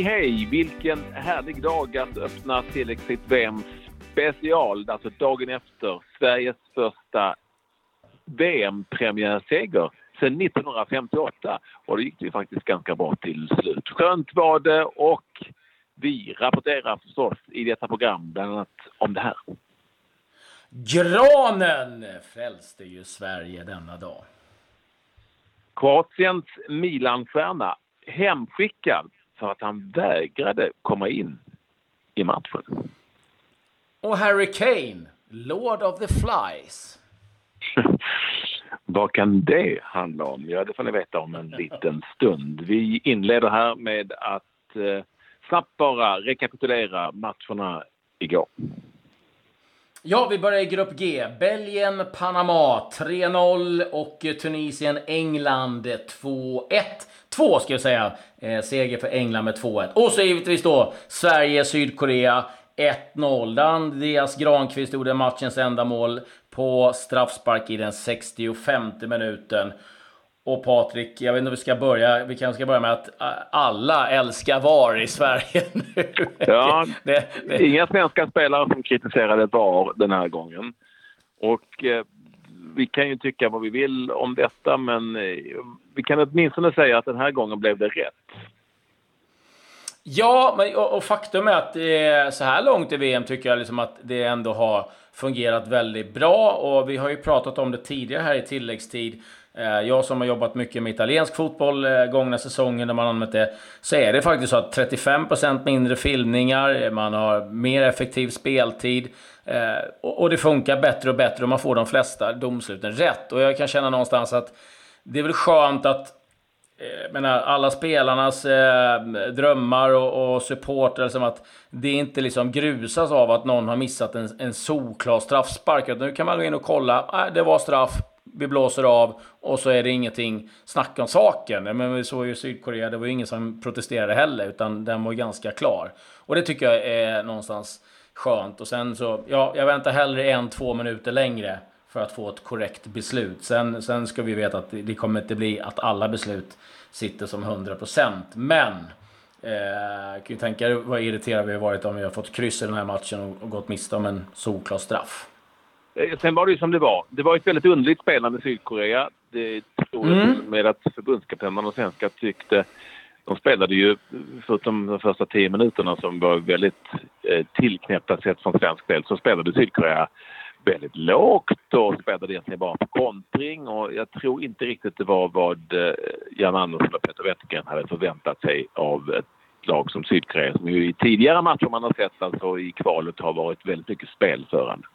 Hej hej! Vilken härlig dag att öppna tilläggsfritt VM special, alltså dagen efter Sveriges första VM-premiärseger sedan 1958. Och det gick det ju faktiskt ganska bra till slut. Skönt var det och vi rapporterar förstås i detta program bland annat om det här. Granen frälste ju Sverige denna dag. Kroatiens Milanstjärna hemskickad för att han vägrade komma in i matchen. Och Harry Kane, Lord of the Flies. Vad kan det handla om? Ja, det får ni veta om en liten stund. Vi inleder här med att eh, snabbt bara rekapitulera matcherna igår. Ja, vi börjar i grupp G. Belgien, Panama 3-0 och Tunisien, England 2-1. 2 ska jag säga. Eh, seger för England med 2-1. Och så givetvis då Sverige, Sydkorea 1-0. Där Andreas Granqvist gjorde matchens enda mål på straffspark i den 65 minuten. Och Patrik, jag vet inte om vi ska börja. Vi kanske ska börja med att alla älskar VAR i Sverige nu. Ja, det, det. inga svenska spelare som kritiserade VAR den här gången. Och eh, vi kan ju tycka vad vi vill om detta, men eh, vi kan åtminstone säga att den här gången blev det rätt. Ja, men, och, och faktum är att det, så här långt i VM tycker jag liksom att det ändå har fungerat väldigt bra. Och vi har ju pratat om det tidigare här i tilläggstid. Eh, jag som har jobbat mycket med italiensk fotboll eh, gångna säsongen, när man använt det, så är det faktiskt så att 35% mindre filmningar, eh, man har mer effektiv speltid och det funkar bättre och bättre och man får de flesta domsluten rätt. Och jag kan känna någonstans att det är väl skönt att menar, alla spelarnas eh, drömmar och, och supporter, liksom att det inte liksom grusas av att någon har missat en, en solklar straffspark. Nu kan man gå in och kolla, äh, det var straff, vi blåser av och så är det ingenting snack om saken. Men vi såg ju Sydkorea, det var ju ingen som protesterade heller, utan den var ganska klar. Och det tycker jag är någonstans skönt. Och sen så, ja, jag väntar hellre en, två minuter längre för att få ett korrekt beslut. Sen, sen ska vi veta att det kommer inte bli att alla beslut sitter som 100%. Men eh, kan ju tänka dig vad irriterade vi har varit om vi har fått kryss i den här matchen och, och gått miste om en solklar straff. Eh, sen var det ju som det var. Det var ett väldigt underligt spelande Sydkorea. Det tror jag mm. med att förbundskaptenerna och svenska tyckte de spelade ju, förutom de första tio minuterna som var väldigt eh, tillknäppta sett från svensk del, så spelade Sydkorea väldigt lågt och spelade egentligen bara på kontring och jag tror inte riktigt det var vad eh, Jan Andersson och Peter Wettergren hade förväntat sig av ett lag som Sydkorea som ju i tidigare matcher man har sett alltså i kvalet har varit väldigt mycket spelförande.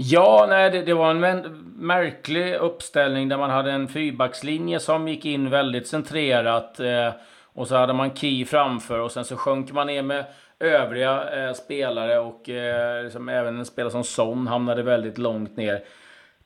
Ja, nej, det, det, var en märklig uppställning där man hade en fyrbackslinje som gick in väldigt centrerat. Eh, och så hade man Key framför och sen så sjönk man ner med övriga eh, spelare och eh, liksom även en spelare som Son hamnade väldigt långt ner.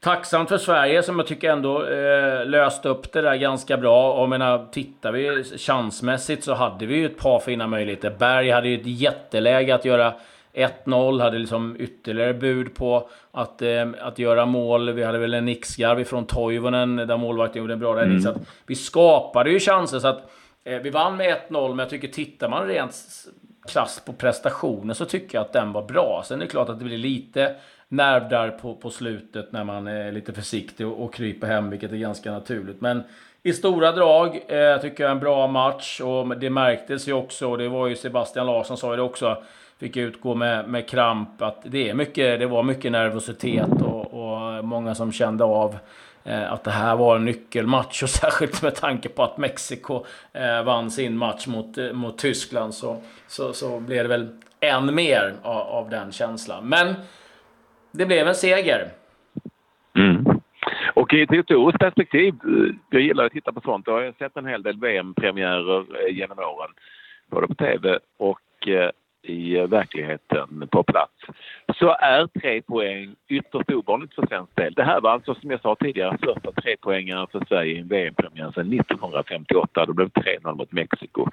Tacksamt för Sverige som jag tycker ändå eh, löste upp det där ganska bra. Och menar, tittar vi chansmässigt så hade vi ju ett par fina möjligheter. Berg hade ju ett jätteläge att göra 1-0, hade liksom ytterligare bud på att, eh, att göra mål. Vi hade väl en nickskarv från Toivonen där målvakten gjorde en bra räddning. Mm. Så att vi skapade ju chanser. Så att, eh, vi vann med 1-0, men jag tycker tittar man rent klass på prestationen så tycker jag att den var bra. Sen är det klart att det blir lite nerv där på, på slutet när man är lite försiktig och, och kryper hem, vilket är ganska naturligt. Men i stora drag eh, tycker jag en bra match och det märktes ju också, och det var ju Sebastian Larsson sa ju det också, fick utgå med, med kramp, att det, är mycket, det var mycket nervositet och, och många som kände av Eh, att det här var en nyckelmatch och särskilt med tanke på att Mexiko eh, vann sin match mot, eh, mot Tyskland så, så, så blev det väl än mer av, av den känslan. Men det blev en seger. Mm. Och i ett historiskt perspektiv, eh, jag gillar att titta på sånt. Jag har sett en hel del VM-premiärer eh, genom åren, både på tv och i eh, verkligheten på plats så är tre poäng ytterst ovanligt för svensk del. Det här var alltså som jag sa tidigare första trepoängaren för Sverige i en VM-premiär sedan 1958. Då blev det 3-0 mot Mexiko.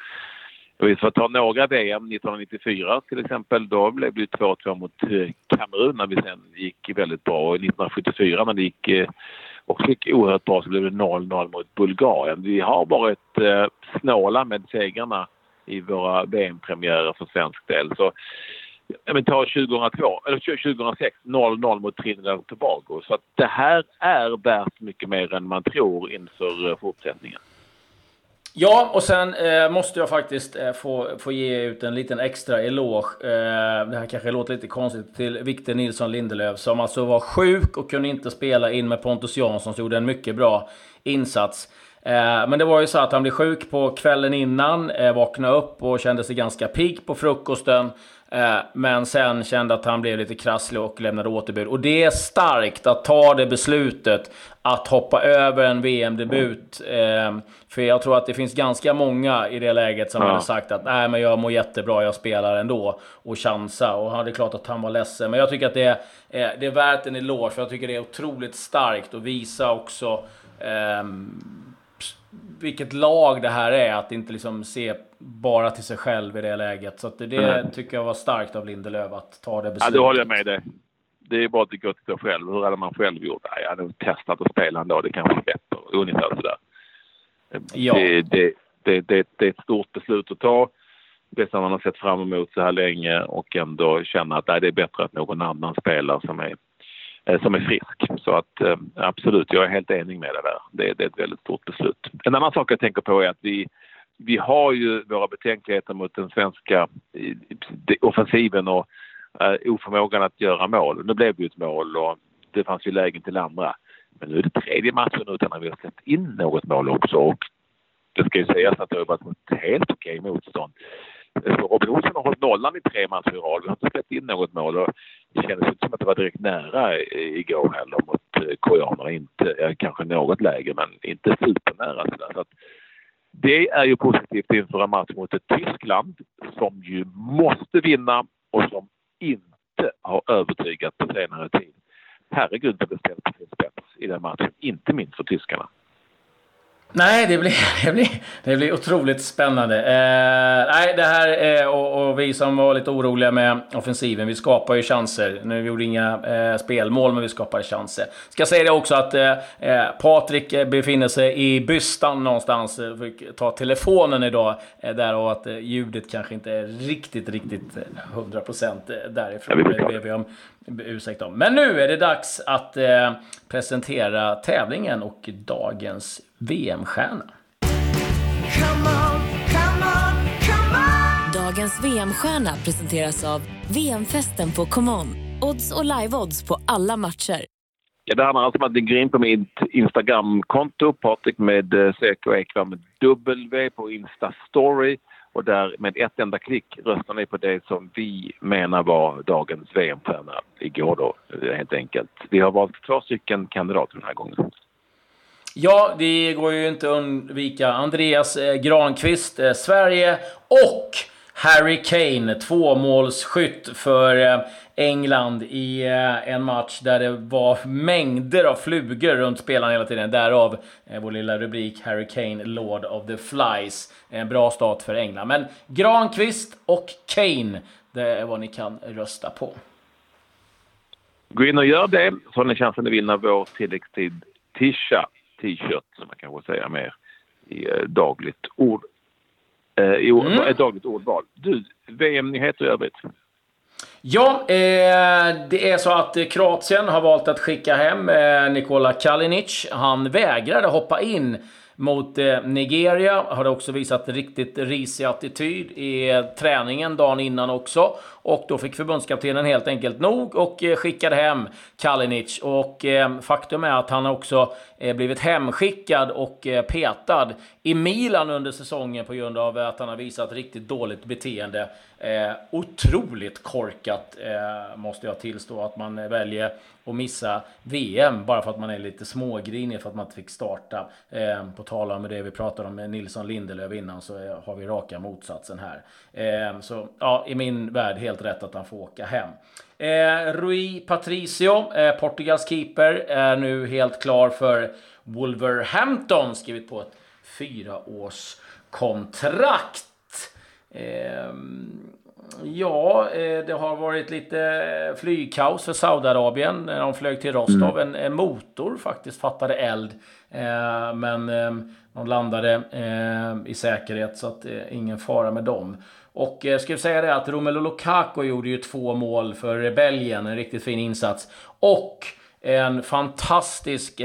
Och för att ta några VM 1994 till exempel, då blev det 2-2 mot eh, Kamerun när vi sen gick väldigt bra. Och 1974 när det gick eh, och gick oerhört bra så blev det 0-0 mot Bulgarien. Vi har varit snåla med segrarna i våra VM-premiärer för svensk del. Så ja, men ta 2002, eller 2006, 0-0 mot Trinidad och Tobago. Så att det här är värt mycket mer än man tror inför eh, fortsättningen. Ja, och sen eh, måste jag faktiskt eh, få, få ge ut en liten extra eloge. Eh, det här kanske låter lite konstigt till Victor Nilsson Lindelöf som alltså var sjuk och kunde inte spela in med Pontus Jansson som gjorde en mycket bra insats. Eh, men det var ju så att han blev sjuk på kvällen innan, eh, vaknade upp och kände sig ganska pigg på frukosten. Eh, men sen kände att han blev lite krasslig och lämnade återbud. Och det är starkt att ta det beslutet att hoppa över en VM-debut. För jag tror att det finns ganska många i det läget som ja. hade sagt att nej, men jag mår jättebra, jag spelar ändå. Och chansa. Och det är klart att han var ledsen. Men jag tycker att det är, det är värt en eloge. För jag tycker det är otroligt starkt att visa också um, vilket lag det här är. Att inte liksom se bara till sig själv i det läget. Så det, det tycker jag var starkt av Lindelöf att ta det beslutet. Ja, det håller jag med dig. Det är bara att gå till sig själv. Hur hade man själv gjort? Ja, jag hade testat att spela ändå. Det kanske bättre. Ungefär sådär. Ja. Det, det, det, det, det är ett stort beslut att ta. Det som man har sett fram emot så här länge och ändå känna att nej, det är bättre att någon annan spelar som är Eh, som är frisk. Så att eh, absolut, jag är helt enig med det där. Det, det är ett väldigt stort beslut. En annan sak jag tänker på är att vi, vi har ju våra betänkligheter mot den svenska offensiven och eh, oförmågan att göra mål. Nu blev det ju ett mål och det fanns ju lägen till andra. Men nu är det tredje matchen utan att vi har släppt in något mål också och det ska ju sägas att det har varit ett helt okej motstånd. Robin Olsson har hållit nollan i tre matcher i rad. Vi har inte släppt in något mål. Det kändes inte som att det var direkt nära igår heller mot eh, koreanerna. Inte, kanske något lägre, men inte supernära. Så att det är ju positivt inför en match mot ett Tyskland som ju måste vinna och som inte har övertygat på senare tid. Herregud det det ställs på sin spets i den matchen, inte minst för tyskarna. Nej, det blir, det blir, det blir otroligt spännande. Eh, nej, det här eh, och, och, vi som var lite oroliga med offensiven, vi skapar ju chanser. Nu gjorde inga eh, spelmål, men vi skapar chanser. Ska säga det också att eh, eh Patrik befinner sig i bystan någonstans. Fick ta telefonen idag, eh, därav att eh, ljudet kanske inte är riktigt, riktigt 100% därifrån. Det ber vi om ursäkt om. Men nu är det dags att eh, presentera tävlingen och dagens VM-stjärna. Dagens VM-stjärna presenteras av VM-festen på ComeOn. Odds och live-odds på alla matcher. Ja, det handlar alltså om att ni går in på mitt Instagram-konto, Patrik med eh, CK Ekvall med W på Insta-story och där med ett enda klick röstar ni på det som vi menar var dagens VM-stjärna igår då, helt enkelt. Vi har valt två stycken kandidater den här gången. Ja, det går ju inte att undvika Andreas eh, Granqvist, eh, Sverige och Harry Kane, tvåmålsskytt för eh, England i en match där det var mängder av flugor runt spelaren hela tiden. Därav vår lilla rubrik Harry Kane, Lord of the Flies. En bra start för England. Men Granqvist och Kane, det är vad ni kan rösta på. Gå in och gör det så har ni chansen att vinna vår tilläggstid Tisha t-shirt som man kanske säger mer i eh, dagligt ord. Eh, i mm. dagligt ordval. Du, VM-nyheter i övrigt? Ja, eh, det är så att Kroatien har valt att skicka hem eh, Nikola Kalinic. Han vägrade hoppa in mot eh, Nigeria har det också visat riktigt risig attityd i eh, träningen dagen innan också. Och då fick förbundskaptenen helt enkelt nog och eh, skickade hem Kalinic. Och faktum är att han också blivit hemskickad och petad i Milan under säsongen på grund av att han har visat riktigt dåligt beteende. Eh, otroligt korkat, eh, måste jag tillstå, att man väljer och missa VM bara för att man är lite smågrinig för att man inte fick starta. Eh, på tal om det vi pratade om med Nilsson Lindelöf innan så har vi raka motsatsen här. Eh, så ja, i min värld helt rätt att han får åka hem. Eh, Rui Patricio, eh, Portugals keeper, är nu helt klar för Wolverhampton. Skrivit på ett fyraårskontrakt. Eh, Ja, eh, det har varit lite flygkaos för Saudiarabien när de flög till Rostov. Mm. En, motor faktiskt fattade eld. Eh, men eh, de landade i säkerhet så att ingen fara med dem. Och jag ska säga det att Romelu Lukaku gjorde ju två mål för Belgien. En riktigt fin insats. Och en fantastisk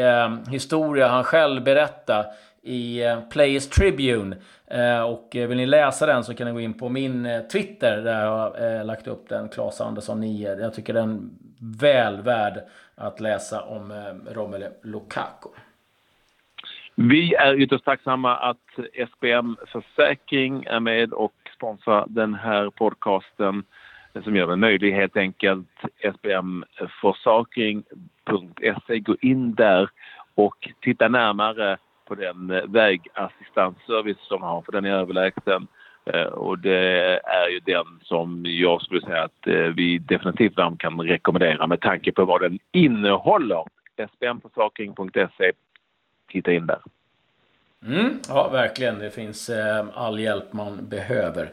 historia han själv berättade i eh, Players Tribune. Eh, och eh, vill ni läsa den så kan ni gå in på min Twitter där jag har lagt upp den, Claes Andersson 9. Jag tycker den är väl värd att läsa om Romelu Lukaku. Vi är ytterst tacksamma att SBM Försäkring är med och sponsrar den här podcasten som gör det möjligt helt enkelt. sbmförsakring.se. Gå in där och titta närmare på den eh, vägassistansservice som man har, för den är överlägsen. Eh, och det är ju den som jag skulle säga att eh, vi definitivt kan rekommendera med tanke på vad den innehåller. spmförsäkring.se, Titta in där. Mm, ja, verkligen. Det finns all hjälp man behöver.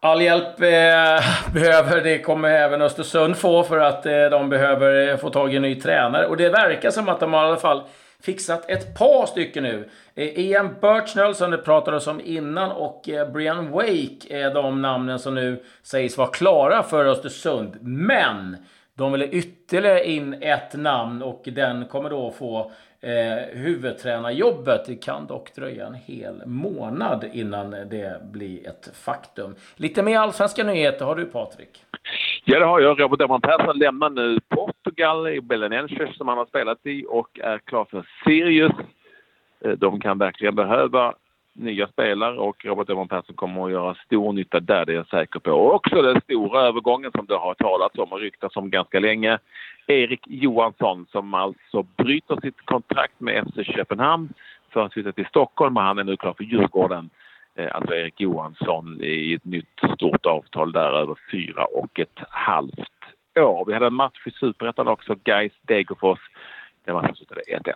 All hjälp eh, behöver, det kommer även Östersund få för att eh, de behöver få tag i en ny tränare. Och det verkar som att de har i alla fall fixat ett par stycken nu. Eh, Ian Birchnell som det pratades om innan och eh, Brian Wake är de namnen som nu sägs vara klara för Östersund. Men de vill ytterligare in ett namn och den kommer då få eh, huvudtränarjobbet. Det kan dock dröja en hel månad innan det blir ett faktum. Lite mer allsvenska nyheter har du Patrik? Ja, det har jag. Robert Edman Persson lämnar nu Portugal i Belenenses som han har spelat i och är klar för Sirius. Eh, de kan verkligen behöva nya spelare och Robert Edman Persson kommer att göra stor nytta där, det är jag säker på. Och också den stora övergången som det har talats om och ryktats om ganska länge. Erik Johansson som alltså bryter sitt kontrakt med FC Köpenhamn för att flytta till Stockholm och han är nu klar för Djurgården. Eh, alltså Erik Johansson i ett nytt stort avtal där över fyra och ett halvt år. Vi hade en match i Superettan också, Gais Degerfors. Den matchen slutade 1-1.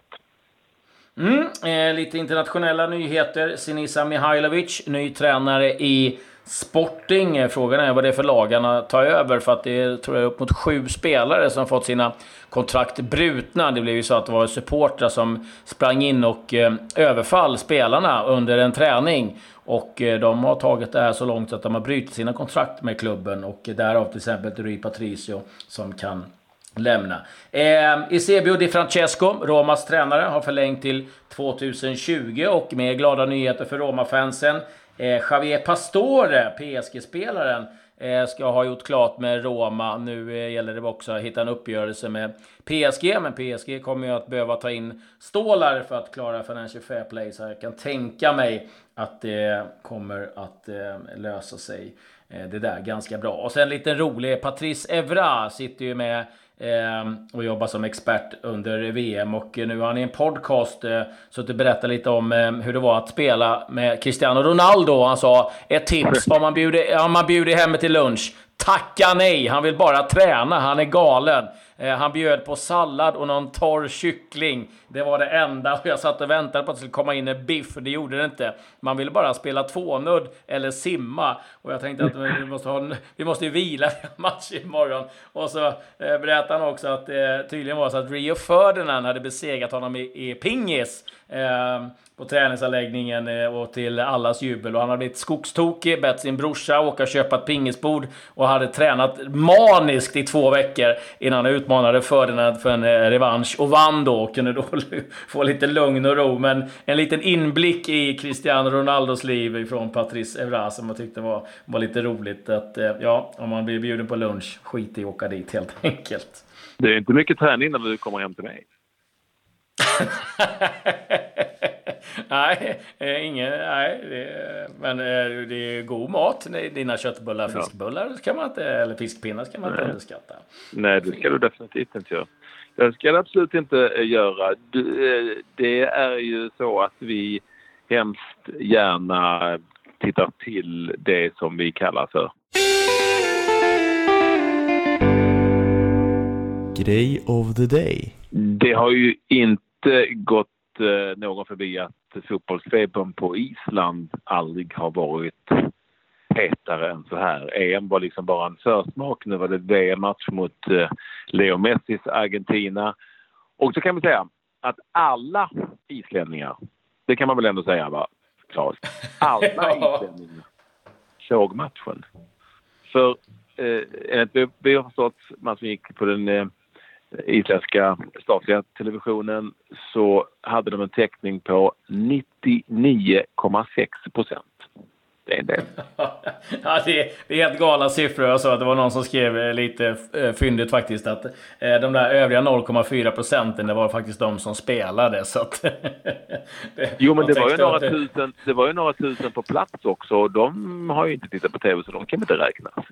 Mm, eh, lite internationella nyheter. Sinisa Mihailovic, ny tränare i Sporting. Eh, frågan är vad det är för lag han tar över, för att det är tror jag, upp mot sju spelare som fått sina kontrakt brutna. Det blev ju så att det var supportrar som sprang in och eh, överfall spelarna under en träning. Och eh, de har tagit det här så långt att de har brutit sina kontrakt med klubben och eh, därav till exempel Rui Patricio som kan lämna. Eh, Eusebio Di Francesco, Romas tränare, har förlängt till 2020 och med glada nyheter för Roma-fansen. Eh, Javier Pastore, PSG-spelaren, Eh, ska ha gjort klart med Roma. Nu eh, gäller det också att hitta en uppgörelse med PSG, men PSG kommer ju att behöva ta in stålar för att klara Financial Fair Play, så jag kan tänka mig att det kommer att eh, lösa sig det där ganska bra. Och sen lite rolig, Patrice Evra sitter ju med Ehm, och jobbar som expert under VM och nu har han i en podcast eh, suttit och berättat lite om eh, hur det var att spela med Cristiano Ronaldo. Han sa ett tips om man bjuder, om man bjuder hem till lunch. Tacka nej! Han vill bara träna, han är galen. Eh, han bjöd på sallad och någon torr kyckling. Det var det enda. Och jag satt och väntade på att det skulle komma in en biff, det gjorde det inte. Man ville bara spela tvånudd eller simma. Och jag tänkte att eh, vi måste, ha en, vi måste ju vila match imorgon. Och så eh, berättade han också att det eh, tydligen var så att Rio Ferdinand hade besegrat honom i, i pingis. Eh, på träningsanläggningen eh, och till allas jubel. Och han hade blivit skogstokig, bett sin brorsa åka och köpa ett pingisbord och hade tränat maniskt i två veckor innan han utmanade Ferdinand för en eh, revansch och vann då och kunde då få lite lugn och ro. Men en liten inblick i Cristiano Ronaldos liv från Patrice Evra som jag tyckte var, var lite roligt. Att eh, ja, om man blir bjuden på lunch, skit i att åka dit helt enkelt. Det är inte mycket träning när du kommer hem till mig. nej, eh, ingen, nej det, men eh, det är god mat. Dina köttbullar, ja. fiskbullar kan man inte, eller fiskpinnar ska man nej. inte underskatta. Nej, det ska du definitivt inte göra. Det ska du absolut inte eh, göra. Det är ju så att vi hemskt gärna tittar till det som vi kallar för Grej of the day. Det har ju inte gått någon förbi att fotbollsfebern på Island aldrig har varit hetare än så här. EM var liksom bara en försmak. Nu var det VM-match mot eh, Leo Messis Argentina. Och så kan vi säga att alla islänningar, det kan man väl ändå säga va, Claes? Alla islänningar såg matchen. För eh, enligt vad vi har förstått, man som gick på den eh, isländska statliga televisionen så hade de en täckning på 99,6 procent. Det är en del. ja, det, är, det är helt galna siffror. Jag såg att det var någon som skrev eh, lite eh, fyndigt faktiskt att eh, de där övriga 0,4 procenten, det var faktiskt de som spelade. Så att, det, Jo, men de det var, ju några det. tusen, det var ju några tusen på plats också och de har ju inte tittat på tv så de kan inte räknas.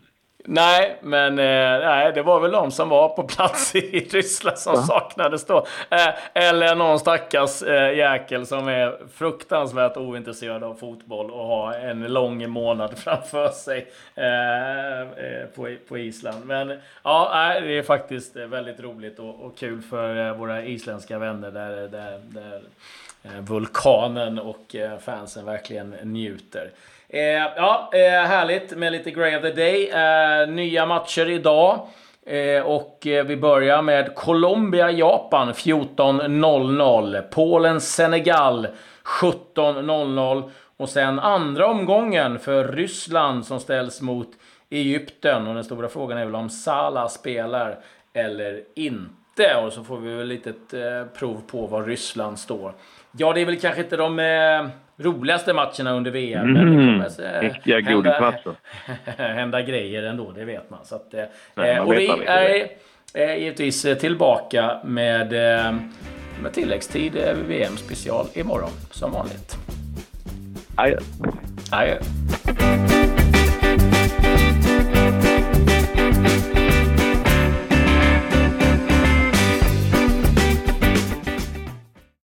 Nej, men eh, nej, det var väl de som var på plats i Ryssland som saknades då. Eh, eller någon stackars eh, jäkel som är fruktansvärt ointresserad av fotboll och har en lång månad framför sig på, på Island. Men ja, nej, det är faktiskt väldigt roligt och, och kul för våra isländska vänner där, där, där vulkanen och fansen verkligen njuter. Eh, ja, eh, härligt med lite Grey of the Day. Eh, nya matcher idag. Eh, och eh, vi börjar med Colombia-Japan 14.00. Polen-Senegal 17.00. Och sen andra omgången för Ryssland som ställs mot Egypten. Och den stora frågan är väl om Salah spelar eller inte. Och så får vi väl lite eh, prov på var Ryssland står. Ja, det är väl kanske inte de eh, roligaste matcherna under VM. Men det kommer eh, Riktiga hända- godismatcher. hända grejer ändå, det vet man. Så att, eh, Nej, man och vi är eh, givetvis tillbaka med, eh, med tilläggstid eh, VM-special imorgon, som vanligt. Adjö. Adjö.